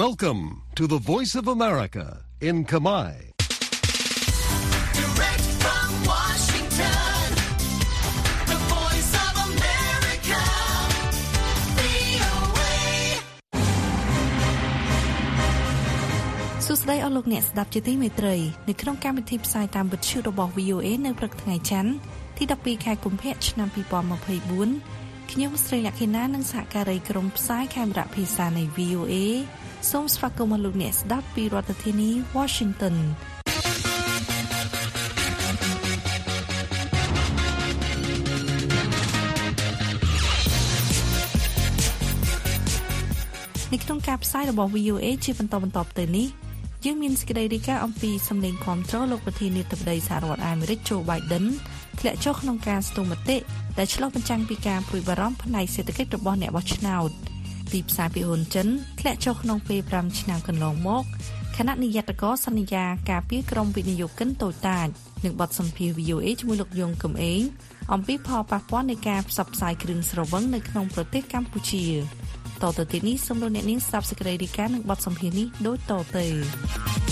Welcome to the Voice of America in Kamai. Direct from Washington, the voice of America, VOA. សួស្តីអស់លោកអ្នកស្ដាប់ជាទីមេត្រីនៅក្នុងកម្មវិធីផ្សាយតាមវិទ្យុរបស់ VOA នៅព្រឹកថ្ងៃច័ន្ទទី12ខែកុម្ភៈឆ្នាំ2024ខ្ញុំស្រីលក្ខិណានិងសហការីក្រុមផ្សាយខេមរៈភាសានៃ VOA សូមស្វាគមន៍អស់លោកអ្នកស្ដាប់ពីរដ្ឋធានី Washington នៅក្នុងការផ្សាយរបស់ VOA ជាបន្តបន្ទាប់ទៅនេះយើងមានសេចក្តីរាយការណ៍អំពីសម្លេងគាំទ្រលោកប្រធានាធិបតីសហរដ្ឋអាមេរិក Joe Biden ធ្លាក់ចុះក្នុងការស្ទង់មតិដែលឆ្លុះបញ្ចាំងពីការព្រួយបារម្ភផ្នែកសេដ្ឋកិច្ចរបស់អ្នកបោះឆ្នោត ទីផ្សារពីហ៊ុនចិនធ្លាក់ចុះក្នុងពេល5ឆ្នាំកន្លងមកខណៈនាយកកសន្យាការពារក្រុមវិនិយោគិនតូចតាចនិងបទសម្ភាសន៍ VOA ជាមួយលោកយងកំឯងអំពីផលប៉ះពាល់នៃការផ្សព្វផ្សាយគ្រឿងស្រវឹងនៅក្នុងប្រទេសកម្ពុជាតទៅទីនេះសូមលោកអ្នកនាងស្ដាប់សេចក្តីរាយការណ៍និងបទសម្ភាសន៍នេះដូចតទៅ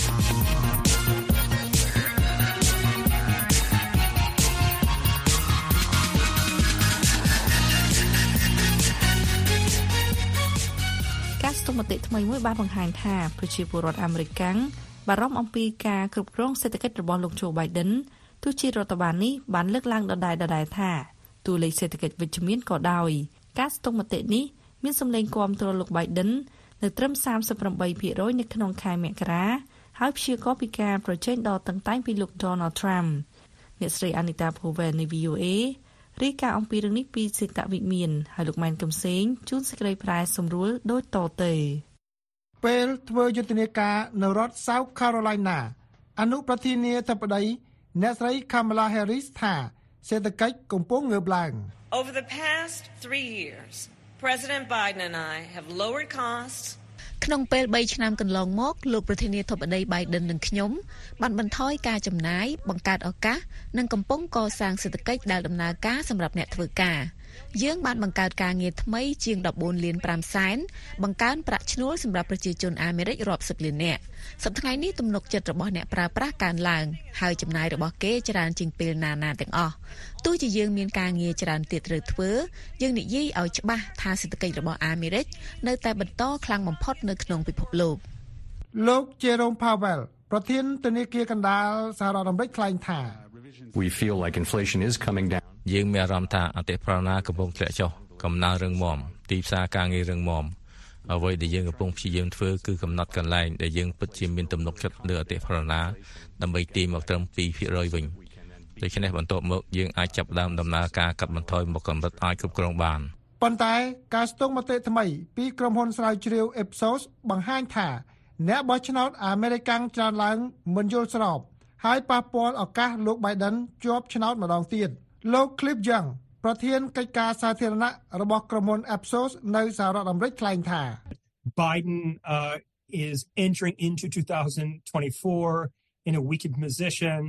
ទង់មតិថ្មីមួយបានបង្ហាញថាប្រជាពលរដ្ឋអាមេរិកកាំងបារម្ភអំពីការគ្រប់គ្រងសេដ្ឋកិច្ចរបស់លោក Joe Biden ទោះជារដ្ឋបាលនេះបានលើកឡើងដដែលៗថាតួលេខសេដ្ឋកិច្ចវិជ្ជមានក៏ដោយការស្ទង់មតិនេះមានសម្លេងគាំទ្រលោក Biden នៅត្រឹម38%នៅក្នុងខែមករាហើយព្យាករណ៍ពីការប្រជែងដ៏តឹងតែងពីលោក Donald Trump អ្នកស្រី Anita Powell នៃ VOA រាយការណ៍អំពីរឿងនេះពីសេតវិមានហើយលោកម៉ែនកំសែងជួនសេចក្តីប្រែសម្រួលដូចតទៅពេលធ្វើយុទ្ធនាការនៅរដ្ឋ South Carolina អនុប្រធានាធិបតីអ្នកស្រី Kamala Harris ថាសេដ្ឋកិច្ចកំពុងងើបឡើង Over the past three years, President Biden and I have lowered costs, ក្នុងពេល3ឆ្នាំកន្លងមកលោកប្រធានាធិបតី Biden និងខ្ញុំបានបន្ថយការចំណាយបង្កើតឱកាសនិងកំពុងកសាងសេដ្ឋកិច្ចដែលដំណើរការសម្រាប់អ្នកធ្វើការ យើងបានបង្កើតការងារថ្មីជាង14លាន5សែនបង្កើនប្រាក់ឈ្នួលសម្រាប់ប្រជាជនអាមេរិករាប់សិបលាននាក់សប្តាហ៍នេះទំនុកចិត្តរបស់អ្នកប្រើប្រាស់កើនឡើងហើយចំណាយរបស់គេច្រើនជាងពេលណាណាទាំងអស់ទោះជាយើងមានការងារច្រើនទៀតត្រូវធ្វើយើងនិយាយឲ្យច្បាស់ថាសេដ្ឋកិច្ចរបស់អាមេរិកនៅតែបន្តខ្លាំងបំផុតនៅក្នុងពិភពលោកលោក Jerome Powell ប្រធានធនាគារកណ្ដាលសហរដ្ឋអាមេរិកថ្លែងថា We feel like inflation is coming down. យើងមានអារម្មណ៍ថាអតិផរណាកំពុងធ្លាក់ចុះកំណើនរឹងមាំទីផ្សារការងាររឹងមាំអ្វីដែលយើងកំពុងព្យាយាមធ្វើគឺកំណត់កន្លែងដែលយើងពិតជាមានទំនុកចិត្តលើអតិផរណាដើម្បីទាញមកត្រឹម2%វិញដូច្នេះបន្ទាប់មកយើងអាចចាប់ផ្ដើមដំណើរការកាត់បន្ថយមកកម្រិតអាចគ្រប់គ្រងបានប៉ុន្តែការស្ទង់មតិថ្មីពីក្រុមហ៊ុនស្រាវជ្រាវ Ipsos បង្ហាញថាអ្នកបោះឆ្នោតអាមេរិកកាំងច្រើនឡើងមិនយល់ស្រប ហើយប៉ះពាល់ឱកាសលោក Biden ជាប់ឆ្នោតម្ដងទៀត លោក Cliff Young ប្រធានកិច្ចការសាធារណៈរបស់ក្រុមហ៊ុន Ipsos នៅសហរដ្ឋអាមេរិកថ្លែងថា Biden uh, is entering into 2024 in a weakened position.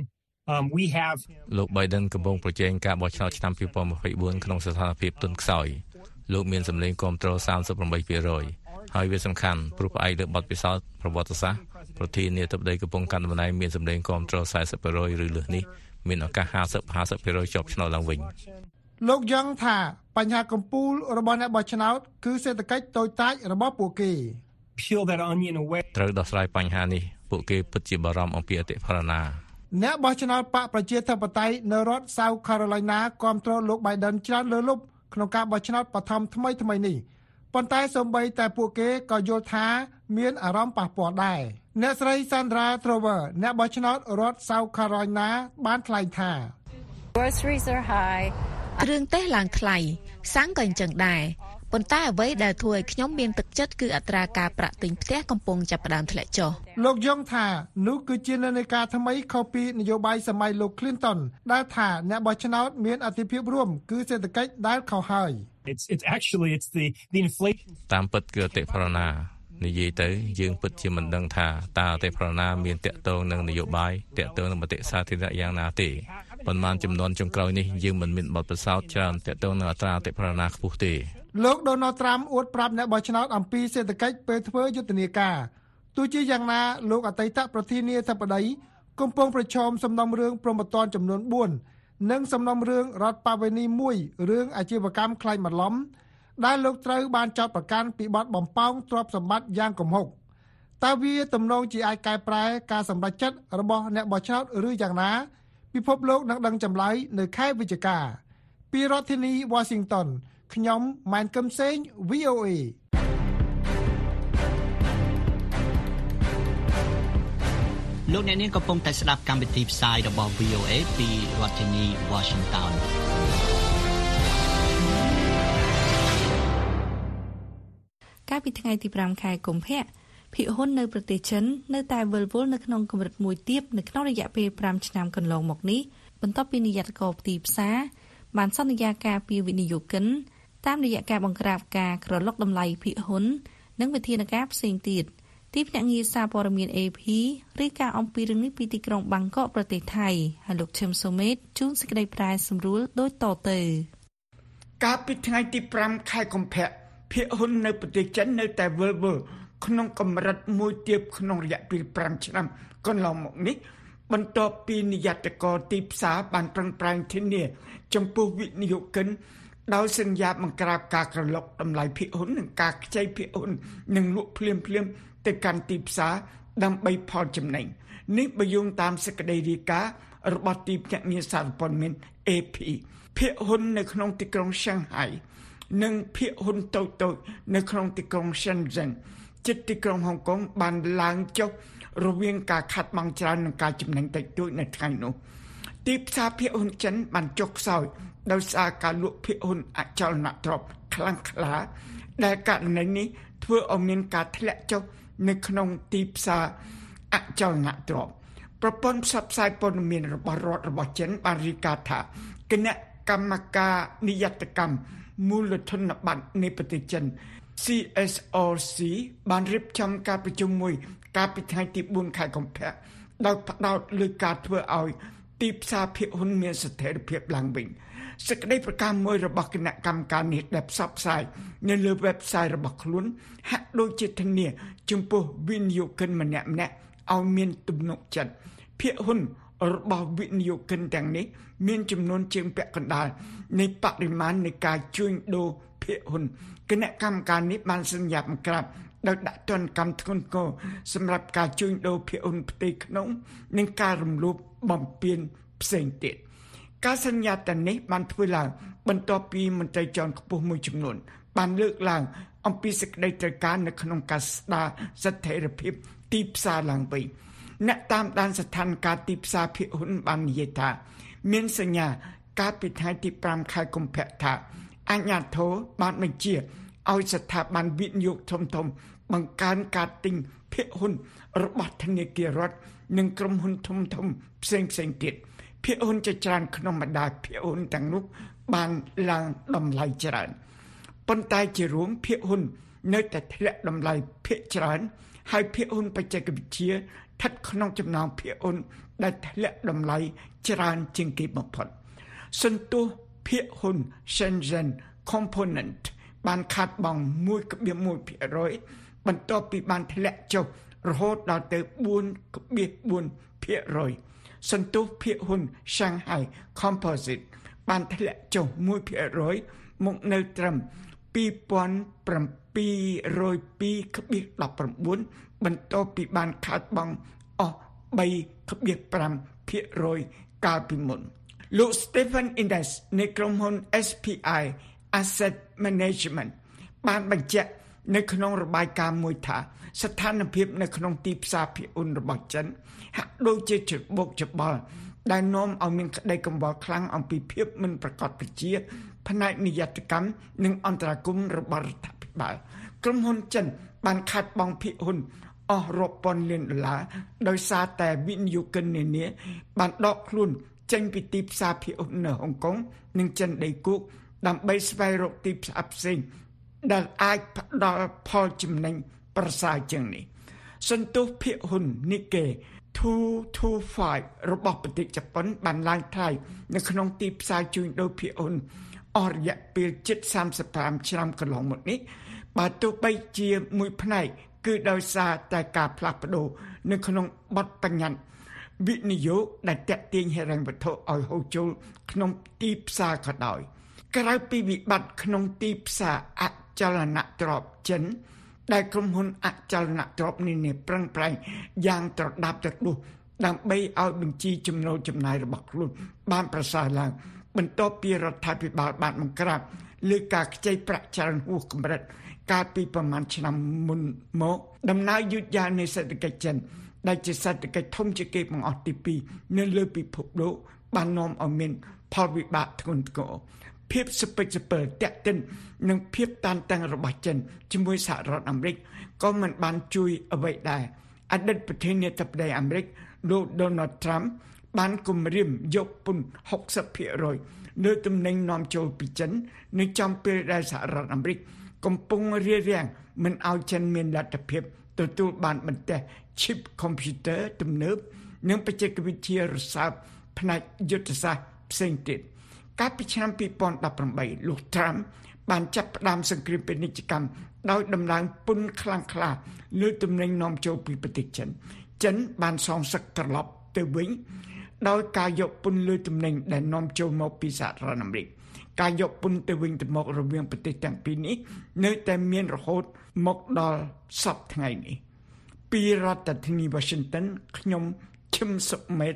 Um, we have him លោក Biden កំពុងប្រជែងការបោះឆ្នោតឆ្នាំ2024ក្នុងស្ថានភាពទន់ខ្សោយលោកមានសម្លេងគាំទ្រ38%ហើយវាសំខាន់ព្រោះផ្អែកលើបទពិសោធន៍ប្រវត្តិសាស្ត្រប្រធានាធិបតីកំពុងកាន់តំណែងមានសម្លេងគាំទ្រ40%ឬលើសនេះ មានឱកាស50 50%ជាប់ឆ្នោតឡើងវិញលោកយ៉ងថាបញ្ហាកំពូលរបស់អ្នកបោះឆ្នោតគឺសេដ្ឋកិច្ចតូចតាចរបស់ពួកគេ peel that onion away. ត្រូវដោះស្រាយបញ្ហានេះពួកគេពិតជាបារម្ភអំពីអតិផរណាអ្នកបោះឆ្នោតបកប្រជាធិបតេយ្យនៅរដ្ឋ South Carolina គាំទ្រលោក Biden ច្រើនលើសលប់ក្នុងការបោះឆ្នោតបឋមថ្មីថ្មីនេះ ប៉ុន្តែសូម្បីតែពួកគេក៏យល់ថាមានអារម្មណ៍ប៉ះពាល់ដែរអ្នកស្រី Sandra Trover អ្នកបោះឆ្នោតរដ្ឋ South Carolina បានថ្លែងថា Groceries are high. គ្រឿងទេសឡើងថ្លៃសាំងក៏អញ្ចឹងដែរ ប៉ុន្តែអ្វីដែលធ្វើឲ្យខ្ញុំមានទឹកចិត្តគឺអត្រាការប្រាក់ទិញផ្ទះកំពុងចាប់ផ្ដើមធ្លាក់ចុះលោកយ៉ងថានោះគឺជានិន្នាការថ្មីខុសពីនយោបាយសម័យលោក Clinton ដែលថាអ្នកបោះឆ្នោតមានអធិភាពរួមគឺសេដ្ឋកិច្ចដែលខុសហើយ It's it's actually it's the the inflation តាមពិតគឺអតិផរណានិយាយទៅយើងពិតជាមិនដឹងថាតើអតិផរណាមានតកតងនឹងនយោបាយតកតងនឹងមតិសាធារណៈយ៉ាងណាទេ ប៉ុន្មានចំនួនចុងក្រោយនេះយើងមិនមានបទពិសោធន៍ច្រើនតកតងនឹងអត្រាអតិផរណាខ្ពស់ទេលោកដូណាល់ត្រាំអួតប្រាប់អ្នកបោះឆ្នោតអំពីសេដ្ឋកិច្ចពេលធ្វើយុទ្ធនាការទោះជាយ៉ាងណាលោកអតីតប្រធានាធិបតីកំពុងប្រឈមសំណុំរឿងប្រមត្តនចំនួន4និងសំណុំរឿងរដ្ឋបាវេនីមួយរឿងអាជីវកម្មខ្លែងបន្លំ ដែលលោកត្រូវបានចោទប្រកាន់ពីបទបំផោងទ្រព្យសម្បត្តិយ៉ាងគំហុកតើវាទំនងជាអាចកែប្រែការសម្រេចចិត្តរបស់អ្នកបោះឆ្នោតឬយ៉ាងណា ពិភពលោកនឹងដឹងចម្លើយនៅខែវិច្ឆិកាពីរដ្ឋធានី Washington ខ្ញុំម៉ែនកឹមសេង VOA លោកអ្នកនាងកំពុងតែស្ដាប់កម្មវិធីផ្សាយរបស់ VOA ពីរដ្ឋធានី Washington កាលពីថ្ងៃទី5ខែកុម្ភៈ ភាគហ៊ុននៅប្រទេសចិននៅតែវិលវល់នៅក្នុងកម្រិតមួយទៀតនៅក្នុងរយៈពេល5ឆ្នាំកន្លងមកនេះបន្ទាប់ពីនាយកកោផ្ទីផ្សារបានសន្យាការពីវិនិយោគិន តាមរយៈការបង្ក្រាបការក្រឡុកតម្លៃភាគហ៊ុន និងវិធានការផ្សេងទៀតទីភ្នាក់ងារសារព័ត៌មាន AP រាយការណ៍អំពីរឿងនេះពីទីក្រុងបាងកកប្រទេសថៃហើយលោកឈឹមសូមេតជួនសេចក្តីប្រែសម្រួលដូចតទៅកាលពីថ្ងៃទី5ខែកុម្ភៈភាគហ៊ុននៅប្រទេសចិននៅតែវិលវល់ ក្នុងកម្រិតមួយទៀបក្នុងរយៈពេល5ឆ្នាំកន្លងមកនេះបន្ទាប់ពីនាយកតកទីផ្សារបានប្រឹងប្រែងធានា ចំពោះវិនិយោគិនដោយសន្យាបង្ក្រាបការក្រឡុកតម្លៃភាគហ៊ុននិងការខ្ចីភាគហ៊ុននិងលក់ភ្លាមភ្លាមទៅកាន់ទីផ្សារដើម្បីផលចំណេញនេះបើយោងតាមសេចក្តីរាយការណ៍របស់ទីភ្នាក់ងារសារព័ត៌មាន AP ភាគហ៊ុននៅក្នុងទីក្រុងសាំងហៃនិងភាគហ៊ុនតូចតូចនៅក្នុងទីក្រុង Shenzhen ជិតទីក្រុងហុងកុងបានឡើងចុះរវាងការខាត់បងច្រើននិងការចំណេញតិចតួចនៅថ្ងៃនោះទីផ្សារភាគហ៊ុនចិនបានចុះខ្សោយដោយសារការលក់ភាគហ៊ុនអចលនទ្រព្យខ្លាំងក្លា ដែលករណីនេះធ្វើឲ្យមានការធ្លាក់ចុះនៅក្នុងទីផ្សារអចលនទ្រព្យប្រព័ន្ធផ្សព្វផ្សាយព័ត៌មានរបស់រដ្ឋរបស់ចិនបានរាយការណ៍ថាគណៈកម្មការនិយត្តកម្មមូលធនប័ណ្ណនៃប្រទេសចិន CSRC បានរៀបចំការប្រជុំមួយ កាលពីថ្ងៃទី4ខែកុម្ភៈដោយផ្ដោតលើការធ្វើឲ្យទីផ្សារភាគហ៊ុនមានស្ថិរភាពឡើងវិញសេចក្តីប្រកាសមួយរបស់គណៈកម្មការនេះដែលផ្សព្វផ្សាយនៅលើ website របស់ខ្លួន ហាក់ដូចជាធានាចំពោះវិនិយោគិនម្នាក់ៗឲ្យមានទំនុកចិត្តភាគហ៊ុនរបស់វិនិយោគិនទាំងនេះ មានចំនួនជាងពាក់កណ្ដាលនៃបរិមាណនៃការជួញដូរ ភាគហ៊ុនគណៈកម្មការនេះបានសន្យាបង្ក្រាបដោយដាក់ទណ្ឌកម្មធ្ងន់ធ្ងរសម្រាប់ការជួញដូរភាគហ៊ុនផ្ទៃក្នុង និងការរំលោភបំពានផ្សេងទៀតការសន្យាទាំងនេះបានធ្វើឡើងបន្ទាប់ពីមន្ត្រីជាន់ខ្ពស់មួយចំនួន បានលើកឡើងអំពីសេចក្តីត្រូវការនៅក្នុងការស្ដារស្ថិរភាពទីផ្សារឡើងវិញអ្នកតាមដានស្ថានភាពទីផ្សារភាគហ៊ុនបាននិយាយថា មានសញ្ញាកាលពីថ្ងៃទី5ខែកុម្ភៈថា អញ្ញាធិបានបញ្ជាឲ្យស្ថាប័នវិនិយោគធំធំ បង្កើនការទិញភាគហ៊ុន របស់ធនាគាររដ្ឋនិងក្រុមហ៊ុនធំធំផ្សេងផ្សេងទៀតភាគហ៊ុនជាច្រើនក្នុងបណ្ដាភាគហ៊ុនទាំងនោះបានឡើងតម្លៃច្រើនប៉ុន្តែជារួមភាគហ៊ុន នៅតែធ្លាក់តម្លៃភាគច្រើន ហើយភាគហ៊ុនបច្ចេកវិទ្យាស្ថិតក្នុងចំណោមភាគហ៊ុនដែលធ្លាក់តម្លៃច្រើនជាងគេបំផុតសន្ទុះ ភាគហ៊ុន Shenzhen Component បានខាត់បង1.1%បន្ទាប់ពីបានធ្លាក់ចុះរហូតដល់ទៅ4.4%សន្ទុះភាគហ៊ុន Shanghai Composite បានធ្លាក់ចុះ1%មកនៅត្រឹម2702.19បន្ទាប់ពីបានខាត់បងអស់3.5%កាលពីមុន លោក Stephen Indes នៃក្រុមហ៊ុន SPI Asset Management បានបញ្ជាក់នៅក្នុងរបាយការណ៍មួយថាស្ថានភាពនៅក្នុងទីផ្សារភាគហ៊ុនរបស់ចិនហាក់ដូចជាច្របូកច្បល់ដែលនាំឲ្យមានក្តីកង្វល់ខ្លាំងអំពីភាពមិនប្រកបប្រជាផ្នែកនិយត្តកម្មនិងអន្តរាគមន៍របស់រដ្ឋាភិបាលក្រុមហ៊ុនចិន បានខាត់បងភាគហ៊ុនអស់រាប់ពាន់លានដុល្លារដោយសារតែវិនិយោគិននានាបានដកខ្លួន ចេញពីទីផ្សារភាគហ៊ុននៅហុងកុងនិងចិនដីគោកដើម្បីស្វែងរកទីផ្សារផ្សេងដែលអាចផ្ដល់ផលចំណេញប្រសើរជាងនេះ សន្ទុះភាគហ៊ុន Nikkei 225របស់ប្រទេសជប៉ុន បានឡើងថ្លៃនៅក្នុងទីផ្សារជួញដូរភាគហ៊ុនអស់រយៈពេលជិត35ឆ្នាំកន្លងមកនេះបើទោះបីជាមួយផ្នែកគឺដោយសារតែការផ្លាស់ប្ដូរនៅក្នុងបទបញ្ញត្តិ វិនិយោគដែលតេទៀងហិរញ្ញវត្ថុឲ្យហូរចូលក្នុងទីផ្សារក៏ដោយក្រៅពីវិបត្តិក្នុងទីផ្សារអចលនទ្រព្យចិន ដែលក្រុមហ៊ុនអចលនទ្រព្យនានាប្រឹងប្រែងយ៉ាងត្រដាប់ត្រដួសដើម្បីឲ្យបញ្ជីចំណូលចំណាយរបស់ខ្លួនបានប្រសើរឡើង បន្ទាប់ពីរដ្ឋាភិបាលបានបង្ក្រាបលើការខ្ចីប្រាក់ច្រើនហួសកម្រិតកាលពីប្រមាណឆ្នាំមុនមក ដំណើរយឺតយ៉ាវនៃសេដ្ឋកិច្ចចិន ដែលជាសេដ្ឋកិច្ចធំជាងគេបង្អស់ទី2នៅលើពិភពលោកបាននាំឲ្យមានផលវិបាកធ្ងន់ធ្ងរភាពសពេចសពើតាក់ទិននិងភាពតានតឹងរបស់ចិនជាមួយសហរដ្ឋអាមេរិកក៏មិនបានជួយអ្វីដែរអតីតប្រធានាធិបតីអាមេរិកលោក Donald Trump បានគម្រាមយកពន្ធ60%លើទំនិញនាំចូលពីចិននៅចំពេលដែលសហរដ្ឋអាមេរិកកំពុងរារាំងមិនឲ្យចិនមានលទ្ធភាពទទួលបានបន្ទះ chip computer ទំនើបនិងបច្ចេកវិទ្យារសើបផ្នែកយុទ្ធសាស្ត្រផ្សេងទៀតកាលពីឆ្នាំ2018លោក Trump បានចាប់ផ្ដើមសង្គ្រាមពាណិជ្ជកម្មដោយដំឡើងពន្ធខ្លាំងក្លាលើទំនិញនាំចូលពីប្រទេសចិនចិនបានសងសឹកត្រឡប់ទៅវិញដោយការយកពន្ធលើទំនិញដែលនាំចូលមកពីសហរដ្ឋអាមេរិកការយកពន្ធទៅវិញទៅមករវាងប្រទេសទាំងពីរនេះ នៅតែមានរហូតមកដល់សពថ្ងៃនេះ ពីរដ្ឋធានី Washington ខ្ញុំឈឹមសុមេត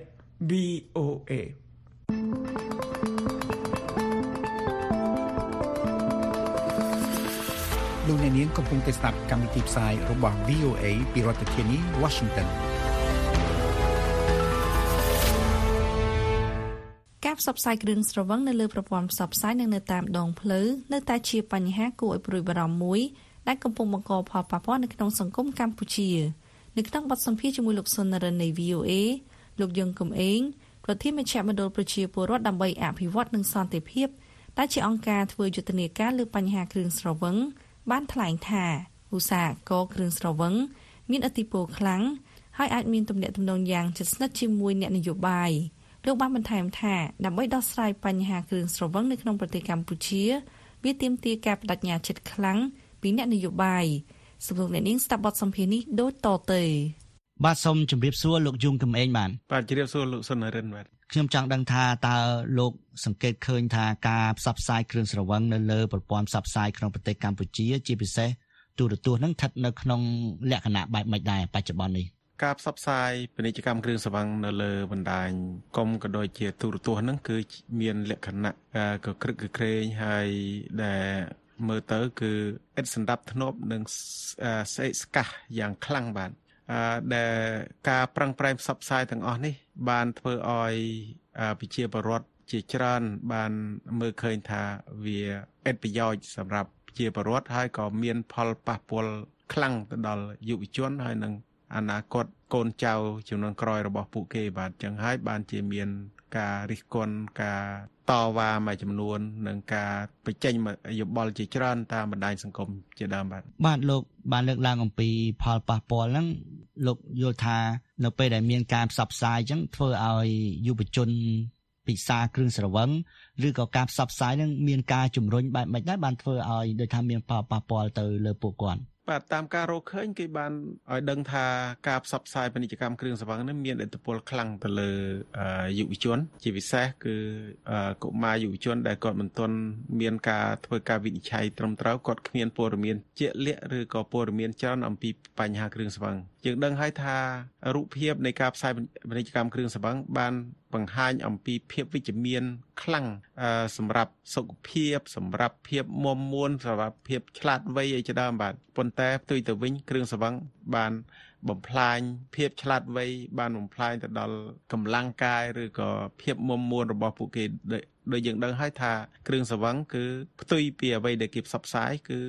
VOA លោកអ្នកនាងកំពុងតែស្ដាប់កម្មវិធីផ្សាយរបស់ VOA ពីរដ្ឋធានី Washington ការផ្សព្វផ្សាយគ្រឿងស្រវឹងនៅលើប្រព័ន្ធផ្សព្វផ្សាយនិងនៅតាមដងផ្លូវនៅតែជាបញ្ហាគួរឲ្យព្រួយបារម្ភមួយដែលកំពុងបង្កផលប៉ះពាល់នៅក្នុងសង្គមកម្ពុជា នៅក្នុងបទសម្ភាសន៍ជាមួយលោកសុននរិននៃ VOA លោកយងកំឯងប្រធានមជ្ឈមណ្ឌលប្រជាពលរដ្ឋដើម្បីអភិវឌ្ឍនិងសន្តិភាពដែលជាអង្គការធ្វើយុទ្ធនាការលើបញ្ហាគ្រឿងស្រវឹងបានថ្លែងថាឧស្សាហករណ៍គ្រឿងស្រវឹងមានឥទ្ធិពលខ្លាំងហើយអាចមានទំនាក់ទំនងយ៉ាងជិតស្និទ្ធជាមួយអ្នកនយោបាយលោកបានបន្ថែមថាដើម្បីដោះស្រាយបញ្ហាគ្រឿងស្រវឹងនៅក្នុងប្រទេសកម្ពុជា វាទាមទារការបដិញ្ញាចិត្តខ្លាំងពីអ្នកនយោបាយ សំលោកអ្នកនាងស្ដាប់បទសម្ភាសន៍នេះដូចតទៅបាទសូមជម្រាបសួរលោកយងកំឯងបាទបាទជម្រាបសួរលោកសុនរិនបាទខ្ញុំចង់ដឹងថាតើលោកសង្កេតឃើញថាការផ្សព្វផ្សាយគ្រឿងស្រវឹងនៅលើប្រព័ន្ធផ្សព្វផ្សាយក្នុងប្រទេសកម្ពុជាជាពិសេសទូរទស្សន៍នឹងស្ថិតនៅក្នុងលក្ខណៈបែបម៉េចដែរបច្ចុប្បន្ននេះការផ្សព្វផ្សាយពាណិជ្ជកម្មគ្រឿងសង្វឹងនៅលើបណ្ដាញកុំក៏ដូចជាទូរទស្សន៍ហ្នឹងគឺមានលក្ខណៈក៏ក្រឹកក៏ក្រែងហើយដែល មើលទៅគឺឥតសម្ដាប់ធ្នាប់និងស្អេកស្កះយ៉ាងខ្លាំងបាទអឺដែលការប្រឹងប្រែងផ្សព្វផ្សាយទាំងអស់នេះ បានធ្វើឲ្យប្រជាពលរដ្ឋជាច្រើន បានមើលឃើញថាវាឥតប្រយោជន៍សម្រាប់ប្រជាពលរដ្ឋហើយក៏មានផលប៉ះពាល់ខ្លាំងទៅដល់យុវជនហើយនឹងអនាគតកូនចៅចំនួនក្រោយរបស់ពួកគេបាទចឹងហើយបានជាមាន ការរិះគន់ការតវ៉ាមួយចំនួន និងការបញ្ចេញយោបល់ជាច្រើនតាមបណ្ដាញសង្គមជាដើមបាទបាទលោកបានលើកឡើងអំពីផលប៉ះពាល់ហ្នឹងលោកយល់ថានៅពេលដែលមានការផ្សព្វផ្សាយអញ្ចឹងធ្វើឲ្យយុវជនពិសាគ្រឿងស្រវឹងឬក៏ការផ្សព្វផ្សាយនឹងមានការជំរុញបែបម៉េចដែរបានធ្វើឲ្យដូចថាមានផលប៉ះពាល់ទៅលើពួកគាត់ បាទតាមការរកឃើញគេបានឲ្យដឹងថាការផ្សព្វផ្សាយពាណិជ្ជកម្មគ្រឿងសង្វឹងនេះមានឥទ្ធិពលខ្លាំងទៅលើយុវជន ជាពិសេសគឺកុមារយុវជន ដែលគាត់មិនទាន់មានការធ្វើការវិនិច្ឆ័យត្រឹមត្រូវគាត់គ្មានព័ត៌មានជាក់លាក់ឬក៏ព័ត៌មានច្រើនអំពីបញ្ហាគ្រឿងសង្វឹងយើងដឹងហើយថារូបភាពនៃការផ្សាយពាណិជ្ជកម្មគ្រឿងសង្វឹងបានបង្ហាញអំពីភាពវិជ្ជមានខ្លាំងសម្រាប់សុខភាពសម្រាប់ភាពមុំមួនសម្រាប់ភាពឆ្លាតវៃអីជាដើមបាទប៉ុន្តែផ្ទុយទៅវិញគ្រឿងសង្វឹងបានបំផ្លាញភាពឆ្លាតវៃបានបំផ្លាញទៅដល់កម្លាំងកាយឬក៏ភាពមុំមួនរបស់ពួកគេដោយយើងដឹងហើយថាគ្រឿងសង្វឹងគឺផ្ទុយពីអ្វីដែលគេផ្សព្វផ្សាយគឺ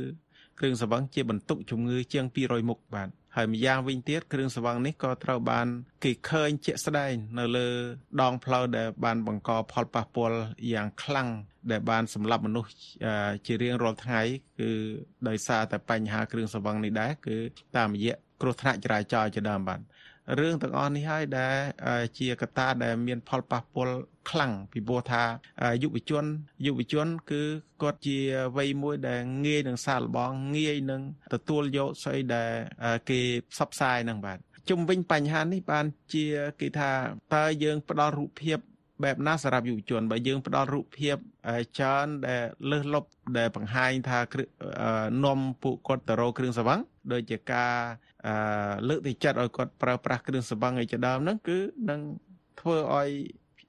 គ្រឿងស្រវឹងជាបន្ទុកជំងឺជាង200មុខបាទ ហើយម្យ៉ាងវិញទៀតគ្រឿងស្រវឹងនេះក៏ត្រូវបានគេឃើញជាក់ស្ដែងនៅលើដងផ្លូវដែលបានបង្កផលប៉ះពាល់យ៉ាងខ្លាំងដែលបានសម្លាប់មនុស្សជារៀងរាល់ថ្ងៃគឺដោយសារតែបញ្ហាគ្រឿងស្រវឹងនេះដែរគឺតាមរយៈគ្រោះថ្នាក់ចរាចរណ៍ជាដើមបាទ រឿងទាំងអស់នេះហើយដែលជាកត្តាដែលមានផលប៉ះពាល់ខ្លាំងពីព្រោះថាយុវជនយុវជន គឺគាត់ជាវ័យមួយដែលងាយនឹងសាកល្បងងាយនឹងទទួលយកស្អីដែលគេផ្សព្វផ្សាយហ្នឹងបាទជុំវិញបញ្ហានេះបានជាគេថាតើយើងផ្ដល់រូបភាពបែបណាសម្រាប់យុវជនបើយើងផ្ដល់រូបភាពច្រើនដែលលើសលប់ដែលបង្ហាញថានំពួកគាត់ទៅរកគ្រឿងសង្វឹងដូចជាការ លើកទឹកចិត្តឲ្យគាត់ប្រើប្រាស់គ្រឿងសង្វឹងឯជាដើមហ្នឹងគឺនឹងធ្វើឲ្យ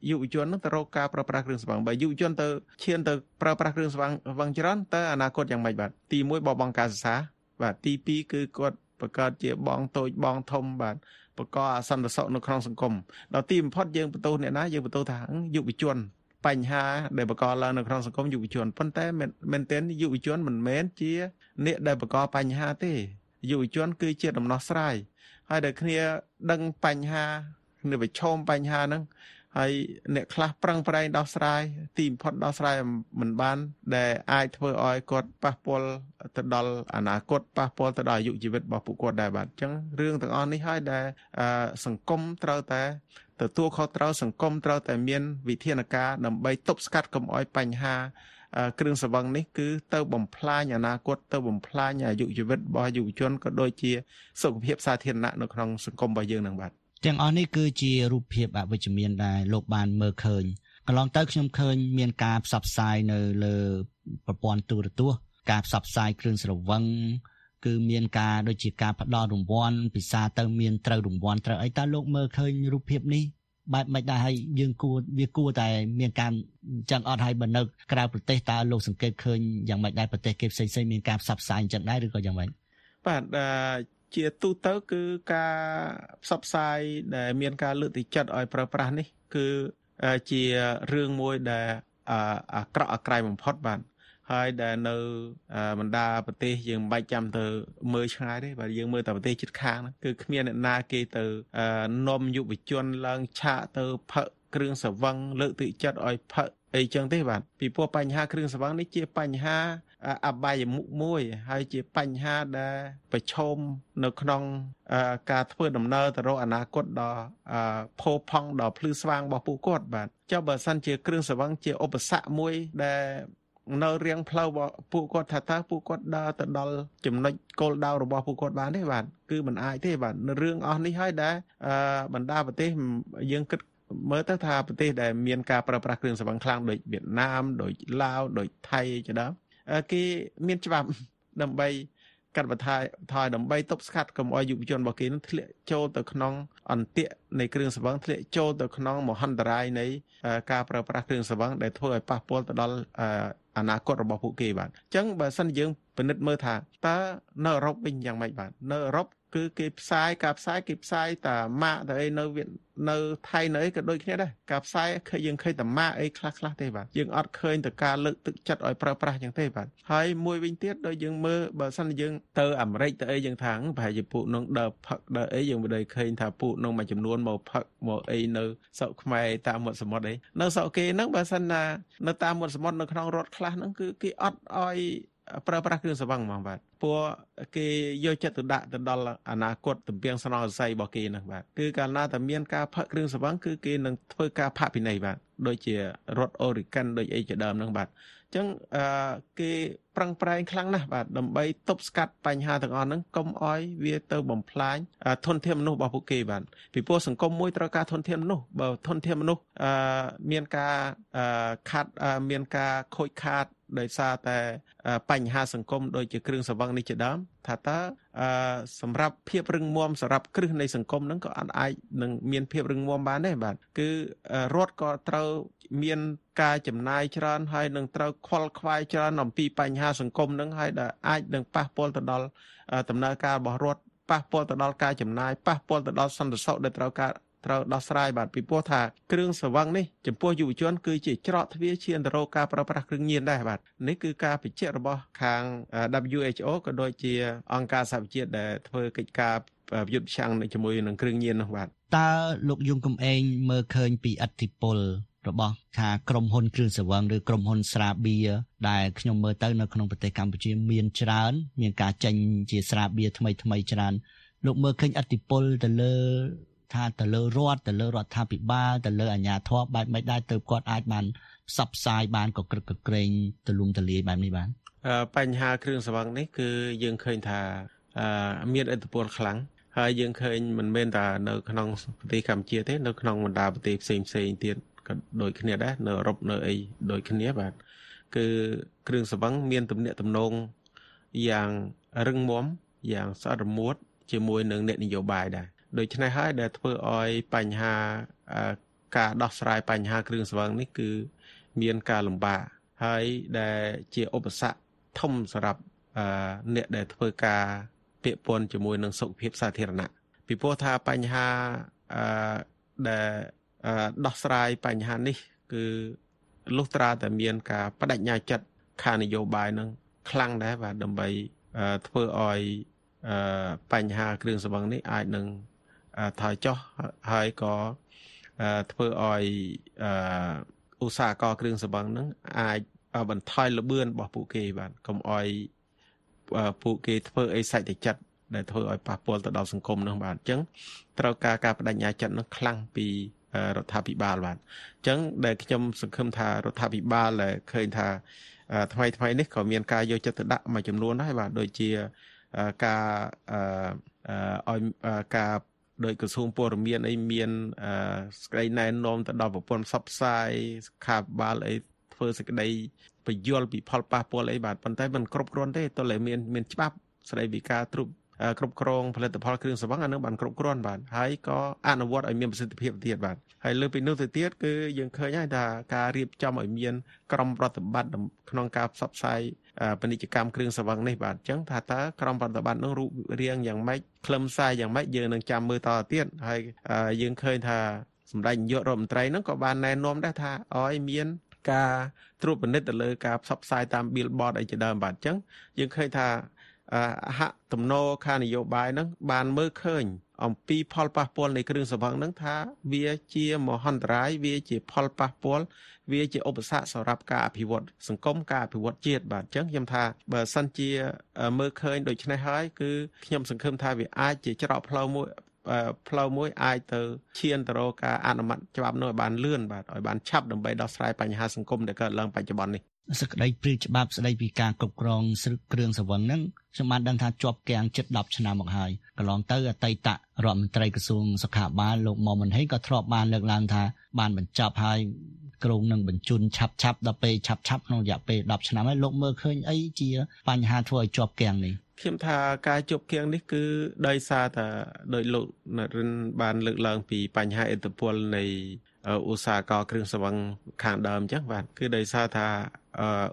យុវជននឹងទៅរកការប្រើប្រាស់គ្រឿងស្វាំងបើយុវជនទៅឈានទៅប្រើប្រាស់គ្រឿងស្វាំងវងច្រើនតើអនាគតយ៉ាងម៉េចបាទទី1បបងការសិក្សាបាទទី2គឺគាត់បង្កើតជាបងតូចបងធំបាទបកអសន្តិសុខនៅក្នុងសង្គមដល់ទីបំផុតយើងបន្ទោសអ្នកណាយើងបន្ទោសថាយុវជនបញ្ហាដែលបង្កឡើងនៅក្នុងសង្គមយុវជនប៉ុន្តែមែនទែនយុវជនមិនមែនជាអ្នកដែលបង្កបញ្ហាទេ យុវជន គឺជាដំណោះស្រាយហើយដែលគ្នាដឹងបញ្ហាគ្នាប្រឈមបញ្ហាហ្នឹងហើយអ្នកខ្លះប្រឹងប្រែងដោះស្រាយទីបំផុតដោះស្រាយមិនបាន ដែលអាចធ្វើឲ្យគាត់ប៉ះពាល់ទៅដល់អនាគតប៉ះពាល់ទៅដល់អាយុជីវិតរបស់ពួកគាត់ដែរបាទអញ្ចឹងរឿងទាំងអស់នេះហើយដែលសង្គមត្រូវតែទទួលខុសត្រូវសង្គមត្រូវតែមាន វិធានការដើម្បីទប់ស្កាត់កុំឲ្យបញ្ហា គ្រឿងសង្វឹងនេះគឺទៅបំផ្លាញអនាគតទៅបំផ្លាញអាយុជីវិតរបស់យុវជនក៏ដូចជាសុខភាពសាធារណៈនៅក្នុងសង្គមរបស់យើងនឹងបាទទាំងអស់នេះគឺជារូបភាពអវិជ្ជមានដែលលោកបានមើលឃើញកន្លងទៅខ្ញុំឃើញមានការផ្សព្វផ្សាយនៅលើប្រព័ន្ធទូរទស្សន៍ការផ្សព្វផ្សាយគ្រឿងស្រវឹងគឺមានការដូចជាការផ្ដល់រង្វាន់ពិសាទៅមានត្រូវរង្វាន់ត្រូវអីតើលោកមើលឃើញរូបភាពនេះ បែបមិនដែរហើយយើងគួរវាគួរតែមានការចឹងអត់ហើយបើនៅក្រៅប្រទេសតើលោកសង្កេតឃើញយ៉ាងម៉េចដែរប្រទេសគេផ្សេងៗមានការផ្សព្វផ្សាយចឹងដែរឬក៏យ៉ាងម៉េចបាទជាទូទៅគឺការផ្សព្វផ្សាយដែលមានការលើកទឹកចិត្តឲ្យប្រើប្រាស់នេះ គឺជារឿងមួយដែលអាក្រក់អាក្រៃបំផុតបាទ ហើយដែលនៅបណ្ដាប្រទេសយើងមិនបាច់ចាំទៅមើលឆ្ងាយទេបាទយើងមើលតែប្រទេសជិតខាងគឺគ្មានអ្នកណាគេទៅនាំយុវជនឡើងឆាកទៅផឹកគ្រឿងសង្វឹងលើកទឹកចិត្តឲ្យផឹកអីចឹងទេបាទពីព្រោះបញ្ហាគ្រឿងសង្វឹងនេះជាបញ្ហាអបាយមុខមួយ ហើយជាបញ្ហាដែលប្រឈមនៅក្នុងការធ្វើដំណើរទៅរកអនាគតដ៏ផូរផង់ដ៏ភ្លឺស្វាងរបស់ពួកគាត់បាទចុះបើសិនជាគ្រឿងសង្វឹងជាឧបសគ្គមួយដែល នៅរៀងផ្លូវពួកគាត់ថាតើពួកគាត់ដើរទៅដល់ចំណុចគោលដៅរបស់ពួកគាត់បានទេបាទគឺមិនអាចទេបាទរឿងអស់នេះហើយដែលបណ្ដាប្រទេសយើងគិតមើលទៅថាប្រទេសដែលមានការប្រើប្រាស់គ្រឿងសង្វឹងខ្លាំងដូចវៀតណាមដូចឡាវដូចថៃជាដើមគេមានច្បាប់ដើម្បី កាត់បន្ថយថយដើម្បីទប់ស្កាត់កុំឲ្យយុវជនរបស់គេនឹងធ្លាក់ចូលទៅក្នុងអន្ទាក់នៃគ្រឿងសង្វឹងធ្លាក់ចូលទៅក្នុងមហន្តរាយនៃការប្រើប្រាស់គ្រឿងសង្វឹងដែលធ្វើឲ្យប៉ះពាល់ទៅដល់អនាគតរបស់ពួកគេបាទអញ្ចឹងបើសិនយើងពិនិត្យមើលថាតើនៅអឺរ៉ុបវិញយ៉ាងម៉េចបាទនៅអឺរ៉ុប គឺគេផ្សាយការផ្សាយគេផ្សាយតាម៉ាកទៅអីនៅនៅថៃនៅអីក៏ដូចគ្នាដែរការផ្សាយឃើញយើងឃើញតាម៉ាកអីខ្លះខ្លះទេបាទយើងអត់ឃើញទៅការលើកទឹកចិត្តឲ្យប្រើប្រាស់យ៉ាងទេបាទហើយមួយវិញទៀតដូចយើងមើលបើសិនយើងទៅអាមេរិកទៅអីយើងថាប្រហែលជាពួកនឹងដើរផឹកដើរអីយើងមិនได้ឃើញថាពួកនឹងមួយចំនួនមកផឹកមកអីនៅស្រុកខ្មែរតាមមាត់សមុទ្រអីនៅស្រុកគេហ្នឹងបើសិនណានៅតាមមាត់សមុទ្រនៅក្នុងរដ្ឋខ្លះហ្នឹងគឺគេអត់ឲ្យប្រើប្រាស់គ្រឿងសង្វឹងហ្មងបាទ ព្រោះគេយកចិត្តទុកដាក់ទៅដល់អនាគតទំពាំងស្នងសរសៃរបស់គេហ្នឹងបាទគឺកាលណាតែមានការផឹកគ្រឿងសង្វឹងគឺគេនឹងធ្វើការផាកពិន័យបាទដូចជារដ្ឋអូរីកាន់ដូចអីជាដើមហ្នឹងបាទអញ្ចឹងអឺគេប្រឹងប្រែងខ្លាំងណាស់បាទដើម្បីទប់ស្កាត់បញ្ហាទាំងអស់ហ្នឹងកុំអោយវាទៅបំផ្លាញធនធានមនុស្សរបស់ពួកគេបាទពីព្រោះសង្គមមួយត្រូវការធនធានមនុស្សបើធនធានមនុស្សអឺមានការខាត់មានការខូចខាត ដោយសារតែបញ្ហាសង្គមដូចជាគ្រឿងសង្វឹងនេះជាដើមថាតើសម្រាប់ភាពរឹងមាំសម្រាប់គ្រឹះនៃសង្គមហ្នឹងក៏អាចនឹងមានភាពរឹងមាំបានដែរបាទគឺរដ្ឋក៏ត្រូវមានការចំណាយច្រើនហើយនឹងត្រូវខ្វល់ខ្វាយច្រើនអំពីបញ្ហាសង្គមហ្នឹងហើយដែលអាចនឹងប៉ះពាល់ទៅដល់ដំណើរការរបស់រដ្ឋប៉ះពាល់ទៅដល់ការចំណាយប៉ះពាល់ទៅដល់សន្តិសុខដែលត្រូវការ ត្រូវដោះស្រាយបាទពីព្រោះថាគ្រឿងស្រវឹងនេះចំពោះយុវជនគឺជាច្រកទ្វារឈានទៅរកការប្រើប្រាស់គ្រឿងញៀនដែរបាទនេះគឺការបញ្ជាក់របស់ខាង WHO ក៏ដូចជា អង្គការសហប្រជាជាតិដែលធ្វើកិច្ចការប្រយុទ្ធប្រឆាំងជាមួយនឹងគ្រឿងញៀននោះបាទតើលោកយងកំឯងមើលឃើញពីអធិពលរបស់ថាក្រុមហ៊ុនគ្រឿងសង្វឹងឬក្រុមហ៊ុនស្រាបៀរដែលខ្ញុំមើលទៅនៅក្នុងប្រទេសកម្ពុជាមានច្រើន មានការចេញជាស្រាបៀរថ្មីថ្មីច្រើនលោកមើលឃើញអធិពលទៅលើ ថាទៅលើរដ្ឋទៅលើរដ្ឋាភិបាលទៅលើអាជ្ញាធរបែបមិនដែរទៅគាត់អាចបានផ្សព្វផ្សាយបានកក្រឹកកក្រែងទលំទលាយបែបនេះបានអឺបញ្ហាគ្រឿងស្រវឹងនេះគឺយើងឃើញថាអឺមានឥទ្ធិពលខ្លាំងហើយយើងឃើញមិនមែនតែនៅក្នុងប្រទេសកម្ពុជាទេនៅក្នុងបណ្ដាប្រទេសផ្សេងផ្សេងទៀតក៏ដូចគ្នាដែរនៅអឺរ៉ុបនៅអីដូចគ្នាបាទគឺគ្រឿងស្រវឹងមានទំនាក់ទំនងយ៉ាងរឹងមាំយ៉ាងស្អិតរមួតជាមួយនឹងអ្នកនយោបាយដែរ ដូច្នេះហើយដែលធ្វើឲ្យបញ្ហាអឺការដោះស្រាយបញ្ហាគ្រឿងស្រវឹងនេះគឺមានការលំបាកហើយដែលជាឧបសគ្គធំសម្រាប់អឺអ្នកដែលធ្វើការពាក់ព័ន្ធជាមួយនឹងសុខភាពសាធារណៈពីព្រោះថាបញ្ហាអឺដែលអឺដោះស្រាយបញ្ហានេះ គឺលុះត្រាតែមាន ការបដិញ្ញាចិត្តខាងនយោបាយនឹងខ្លាំងដែរបាទដើម្បីអឺធ្វើឲ្យអឺបញ្ហាគ្រឿងសង្វឹងនេះអាចនឹងអឺ ថយចុះហើយក៏អឺធ្វើឲ្យអឺឧស្សាហកម្មគ្រឿងសង្វឹងនឹងអាចបន្ថយល្បឿនរបស់ពួកគេបាទកុំឲ្យពួកគេធ្វើអីសាច់តែចិត្តដែលធ្វើឲ្យប៉ះពាល់ទៅដល់សង្គមនោះបាទអញ្ចឹងត្រូវការការបដិញ្ញាចិត្តនោះខ្លាំងពីរដ្ឋាភិបាលបាទអញ្ចឹងដែលខ្ញុំសង្ឃឹមថារដ្ឋាភិបាលដែលឃើញថាថ្មីថ្មីនេះក៏មានការយកចិត្តទុកដាក់មួយចំនួនដែរបាទដូចជាការឲ្យការ ដោយក្រសួងព័ត៌មានអីមានសេចក្តីណែនាំទៅដល់ប្រព័ន្ធផ្សព្វផ្សាយខាបាលអីធ្វើសេចក្តីបញ្យល់ពីផលប៉ះពាល់អីបាទប៉ុន្តែมันគ្រប់គ្រាន់ទេតើមានមានច្បាប់ស្តីពីការត្រួតគ្រប់គ្រងផលិតផលគ្រឿងសង្វឹងអានឹងបានគ្រប់គ្រាន់បាទហើយក៏អនុវត្តឲ្យមានប្រសិទ្ធភាពទៀតបាទហើយលើពីនោះទៅទៀតគឺយើងឃើញហើយថាការរៀបចំឲ្យមាន ក្រមប្រតិបត្តិក្នុងការផ្សព្វផ្សាយ ពាណិជ្ជកម្មគ្រឿងសង្វឹងនេះបាទអញ្ចឹងថាតើក្រមប្រតិបត្តិនោះរូបរាងយ៉ាងម៉េចខ្លឹមសារយ៉ាងម៉េចយើងនឹងចាំមើលតទៅទៀតហើយយើងឃើញថាសម្ដេចនាយករដ្ឋមន្ត្រីហ្នឹងក៏បានណែនាំដែរថាឲ្យមានការត្រួតពិនិត្យទៅលើការផ្សព្វផ្សាយតាម billboard អីជាដើមបាទអញ្ចឹងយើងឃើញថាអហទំនោរខាងនយោបាយហ្នឹងបានមើលឃើញ អំពីផលប៉ះពាល់នៃគ្រឿងសង្វឹងហ្នឹងថាវាជាមហន្តរាយវាជាផលប៉ះពាល់វាជាឧបសគ្គសម្រាប់ការអភិវឌ្ឍសង្គមការអភិវឌ្ឍជាតិបាទអញ្ចឹងខ្ញុំថាបើសិនជាមើលឃើញដូច្នេះហើយគឺខ្ញុំសង្ឃឹមថាវាអាចជាច្រកផ្លូវមួយផ្លូវមួយអាចទៅឈានទៅរកការអនុម័តច្បាប់នោះឲ្យបានលឿនបាទឲ្យបានឆាប់ដើម្បីដោះស្រាយបញ្ហាសង្គមដែលកើតឡើងបច្ចុប្បន្ននេះ សក្តីព្រាច្បាប់ស្តីពីការគ្រប់គ្រងស្រឹកគ្រឿងសង្វឹងហ្នឹងខ្ញុំបានដឹងថាជាប់គាំងជិត10ឆ្នាំមកហើយកន្លងទៅអតីតរដ្ឋមន្ត្រីក្រសួងសុខាភិបាលលោកមុំមិនហេងក៏ធ្លាប់បានលើកឡើងថាបានបញ្ចប់ហើយក្រុងនឹងបញ្ជូនឆាប់ឆាប់ដល់ពេលឆាប់ឆាប់ក្នុងរយៈពេល10ឆ្នាំហើយលោកមើលឃើញអីជាបញ្ហាធ្វើឲ្យជាប់គាំងនេះខ្ញុំថាការជប់គៀងនេះគឺដោយសារតែដោយលោកនរិនបានលើកឡើងពីបញ្ហាអធិពលនៃ ឧស្សាហកម្មគ្រឿងសង្វឹងខាងដើមអញ្ចឹងបាទគឺដោយសារថា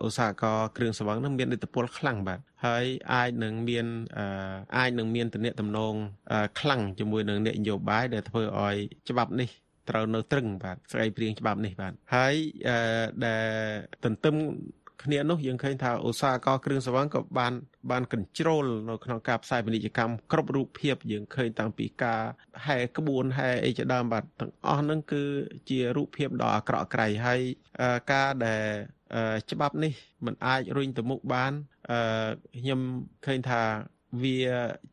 ឧស្សាហកម្មគ្រឿងសង្វឹងនឹងមានឥទ្ធិពលខ្លាំងបាទហើយអាចនឹងមានអាចនឹងមានតំណែងតំណងខ្លាំងជាមួយនឹងអ្នកនយោបាយដែលធ្វើឲ្យច្បាប់នេះត្រូវនៅត្រឹងបាទស្អីព្រៀងច្បាប់នេះបាទហើយដែលទន្ទឹម គ្នានោះយើងឃើញថាឧស្សាហកម្មគ្រឿងសង្វឹងក៏បានបាន control នៅក្នុងការផ្សាយពាណិជ្ជកម្មគ្រប់រូបភាពយើងឃើញតាំងពីការហែក្បួនហែអីជាដើមបាទទាំងអស់ហ្នឹងគឺជារូបភាពដ៏អាក្រក់អាក្រៃហើយការដែលច្បាប់នេះมันអាចរុញទៅមុខបានខ្ញុំឃើញថាវា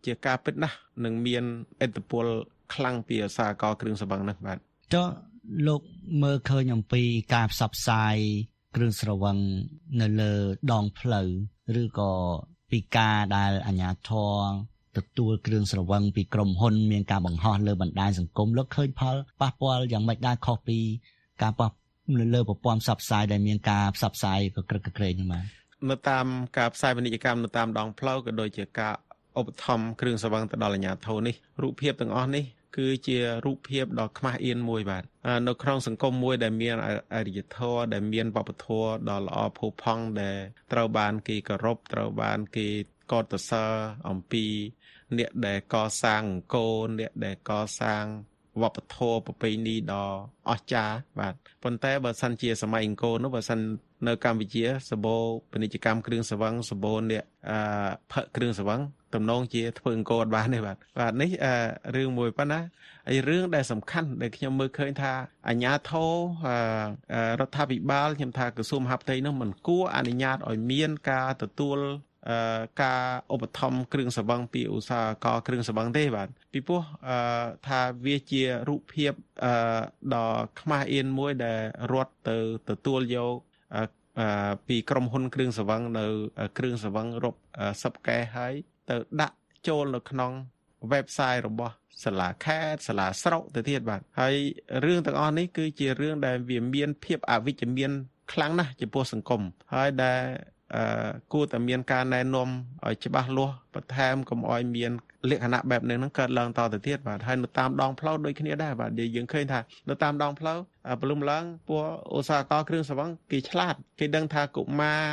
ជាការពិតណាស់នឹងមានឥទ្ធិពលខ្លាំងពីឧស្សាហកម្មគ្រឿងសង្វឹងនេះបាទចុះលោកមើលឃើញអំពីការផ្សព្វផ្សាយ គ្រឿងស្រវឹងនៅលើដងផ្លូវឬក៏ពីការដែលអាជ្ញាធរទទួលគ្រឿងស្រវឹងពីក្រុមហ៊ុនមានការបង្ហោះលើបណ្ដាញសង្គមលោកឃើញផលប៉ះពាល់យ៉ាងម៉េចដែរខុសពីការប៉ះនៅលើប្រព័ន្ធផ្សព្វផ្សាយដែលមានការផ្សព្វផ្សាយកក្រឹកកក្រែងហ្នឹងបាទនៅតាមការផ្សាយពាណិជ្ជកម្មនៅតាមដងផ្លូវក៏ដូចជាការឧបត្ថម្ភគ្រឿងស្រវឹងទៅដល់អាជ្ញាធរនេះរូបភាពទាំងអស់នេះ គឺជារូបភាពដ៏ខ្មាស់អៀនមួយបាទនៅក្នុងសង្គមមួយដែលមានអរិយធម៌ដែលមានវប្បធម៌ដ៏ល្អផូរផង់ដែលត្រូវបានគេគោរពត្រូវបានគេកោតសរអំពីអ្នកដែលកសាងអង្គរអ្នកដែលកសាង វប្បធម៌ប្រពៃណីដ៏អស្ចារ្យបាទប៉ុន្តែបើសិនជាសម័យអង្គរនោះបើសិននៅកម្ពុជាសបោពាណិជ្ជកម្មគ្រឿងសង្វឹងសបោអ្នកអឺផឹកគ្រឿងសង្វឹងតំណងជាធ្វើអង្គរអត់បានទេបាទបាទនេះអឺរឿងមួយប៉ុណ្ណាហើយរឿងដែលសំខាន់ដែលខ្ញុំមើលឃើញថាអាជ្ញាធររដ្ឋាភិបាលខ្ញុំថាក្រសួងមហាផ្ទៃនោះមិនគួរអនុញ្ញាតឲ្យមានការទទួល ការឧបត្ថម្ភគ្រឿងសង្វឹងពីឧស្សាហករគ្រឿងសង្វឹងទេបាទពីព្រោះថាវាជារូបភាពដ៏ខ្មាស់អៀនមួយដែលរដ្ឋទៅទទួលយកពីក្រុមហ៊ុនគ្រឿងសង្វឹងនៅគ្រឿងសង្វឹងរាប់សិបកែហើយទៅដាក់ចូលនៅក្នុង website របស់សាលាខេត្តសាលាស្រុកទៅទៀតបាទហើយរឿងទាំងអស់នេះគឺជារឿងដែលវាមានភាពអវិជ្ជមានខ្លាំងណាស់ចំពោះសង្គមហើយដែល អឺគួរតែមានការណែនាំឲ្យច្បាស់លាស់បន្ថែមកុំឲ្យមានលក្ខណៈបែបនេះហ្នឹងកើតឡើងតទៅទៀតបាទហើយនៅតាមដងផ្លូវដូចគ្នាដែរបាទយើងឃើញថានៅតាមដងផ្លូវពលុំឡើងពួកឧស្សាហករគ្រឿងសង្វឹងគេឆ្លាតគេដឹងថាកុមារ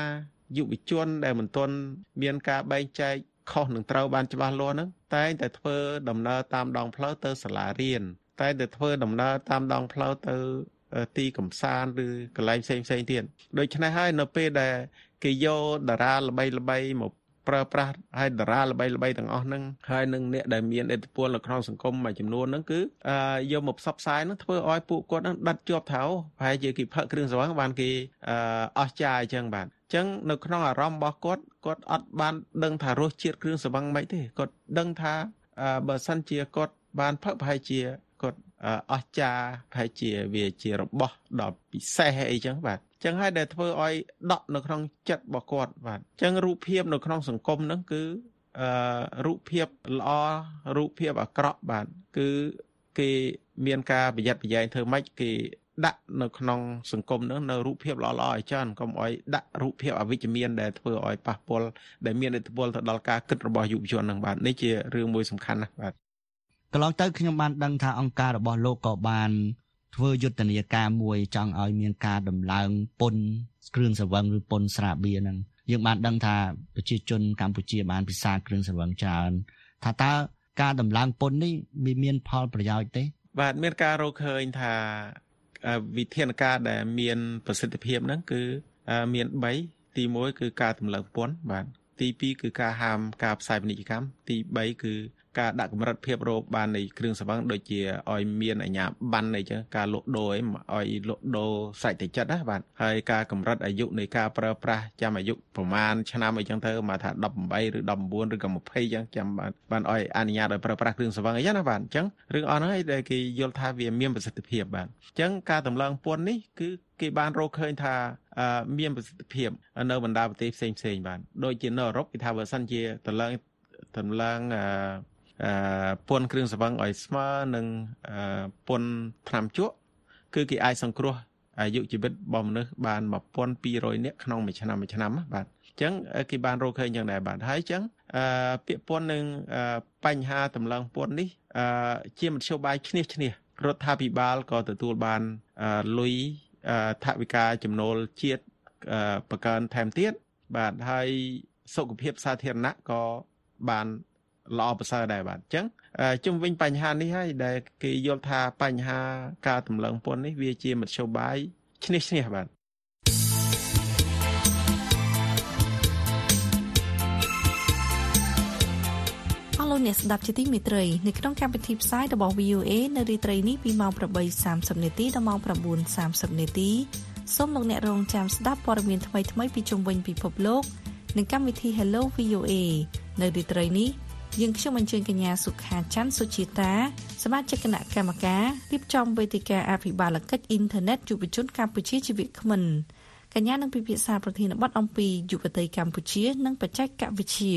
យុវជនដែលមិនទាន់មានការបែងចែកខុសនឹងត្រូវបានច្បាស់លាស់ហ្នឹងតែងតែធ្វើដំណើរតាមដងផ្លូវទៅសាលារៀនតែងតែធ្វើដំណើរតាមដងផ្លូវទៅទីកំសាន្តឬកន្លែងផ្សេងផ្សេងទៀតដូច្នេះហើយនៅពេលដែល គេយកតារាល្បីល្បីមកប្រើប្រាស់ហើយតារាល្បីល្បីទាំងអស់ហ្នឹងហើយនឹងអ្នកដែលមានឥទ្ធិពលនៅក្នុងសង្គមមួយចំនួនហ្នឹងគឺយកមកផ្សព្វផ្សាយហ្នឹងធ្វើឲ្យពួកគាត់ហ្នឹងដិតជាប់ថៅប្រហែលជាគេផឹកគ្រឿងស្រវឹងបានគេអស់ចាយអញ្ចឹងបាទអញ្ចឹងនៅក្នុងអារម្មណ៍របស់គាត់គាត់អត់បានដឹងថារសជាតិគ្រឿងស្រវឹងមិនទេគាត់ដឹងថាបើសិនជាគាត់បានផឹកប្រហែលជាគាត់អស្ចារ្យប្រហែលជាវាជារបស់ដ៏ពិសេសអីចឹងបាទ ចឹងហើយដែលធ្វើឲ្យដក់នៅក្នុងចិត្តរបស់គាត់បាទចឹងរូបភាពនៅក្នុងសង្គមហ្នឹងគឺអឺរូបភាពល្អរូបភាពអាក្រក់បាទគឺគេមានការប្រយ័ត្នប្រយែងធ្វើម៉េចគេដាក់នៅក្នុងសង្គមហ្នឹងនៅរូបភាពល្អៗឲ្យច្រើនកុំឲ្យដាក់រូបភាពអវិជ្ជមានដែលធ្វើឲ្យប៉ះពាល់ដែលមានឥទ្ធិពលទៅដល់ការគិតរបស់យុវជនហ្នឹងបាទនេះជារឿងមួយសំខាន់ណាស់បាទកន្លងទៅខ្ញុំបានដឹងថាអង្គការរបស់លោកក៏បាន ធ្វើយុទ្ធនាការមួយចង់ឲ្យមានការដំឡើងពន្ធគ្រឿងសង្វឹងឬពន្ធស្រាបៀរហ្នឹងយើងបានដឹងថាប្រជាជនកម្ពុជាបានពិសាគ្រឿងសង្វឹងច្រើនថាតើការដំឡើងពន្ធនេះមានមានផលប្រយោជន៍ទេ បាទមានការរកឃើញថាវិធានការដែលមានប្រសិទ្ធភាពហ្នឹងគឺមាន3ទី1គឺការតម្លើងពន្ធបាទទី2គឺការហាមការផ្សាយពាណិជ្ជកម្មទី3គឺ ការដាក់កម្រិតភាពរោគបាននៃគ្រឿងសង្វឹងដូចជាឲ្យមានអាជ្ញាប័ណ្ណអីចឹងការលក់ដូរឲ្យលក់ដូរសាច់តែចិត្តណាបាទហើយការកម្រិតអាយុនៃការប្រើប្រាស់ចាំអាយុប្រមាណឆ្នាំអីចឹងទៅមកថា18ឬ19ឬក៏20ចឹងចាំបានបានឲ្យអនុញ្ញាតឲ្យប្រើប្រាស់គ្រឿងសង្វឹងអីចឹងណាបាទអញ្ចឹងរឿងអស់ហ្នឹងឯងដែលគេយល់ថាវាមានប្រសិទ្ធភាពបាទអញ្ចឹងការតម្លើងពន្ធនេះគឺគេបានរកឃើញថាមានប្រសិទ្ធភាពនៅបណ្ដាប្រទេសផ្សេងផ្សេងបាទដូចជានៅអឺរ៉ុបគេថាបើសិនជាតម្លើងតម្លើងអឺ ពន្ធគ្រឿងសង្វឹងឲ្យស្មើនឹងពន្ធថ្នាំជក់គឺគេអាចសង្គ្រោះអាយុជីវិតរបស់មនុស្សបាន1200នាក់ក្នុងមួយឆ្នាំមួយឆ្នាំបាទអញ្ចឹងគេបានរកឃើញយ៉ាងដែរបាទហើយអញ្ចឹងពាក្យពន្ធនឹងបញ្ហាតម្លើងពន្ធនេះជាមធ្យោបាយឈ្នះឈ្នះរដ្ឋាភិបាលក៏ទទួលបានលុយថវិកាចំណូលជាតិបង្កើនថែមទៀតបាទហើយសុខភាពសាធារណៈក៏បាន ល្អប្រសើរដែរបាទអញ្ចឹងជុំវិញបញ្ហានេះហើយដែលគេយល់ថាបញ្ហាការតម្លើងពន្ធនេះវាជាមធ្យោបាយឈ្នះឈ្នះបាទលោកអ្នកស្ដាប់ជាទីមេត្រីនៅក្នុងកម្មវិធីផ្សាយរបស់ VOA នៅរាត្រីនេះពីម៉ោង8:30នាទីដល់ម៉ោង9:30នាទីសូមលោកអ្នករងចាំស្ដាប់ព័ត៌មានថ្មីៗពីជុំវិញពិភពលោកនិងកម្មវិធី Hello VOA នៅរាត្រីនេះ យើងខ្ញុំអញ្ជើញកញ្ញាសុខាច័ន្ទសុជាតាសមាជិកគណៈកម្មការរៀបចំវេទិកាអភិបាលកិច្ចអ៊ីនធឺណិតយុវជនកម្ពុជាជាវិក្មិនកញ្ញានឹងពិភាក្សាប្រធានបទអំពីយុវតីកម្ពុជា និងបច្ចេកវិទ្យា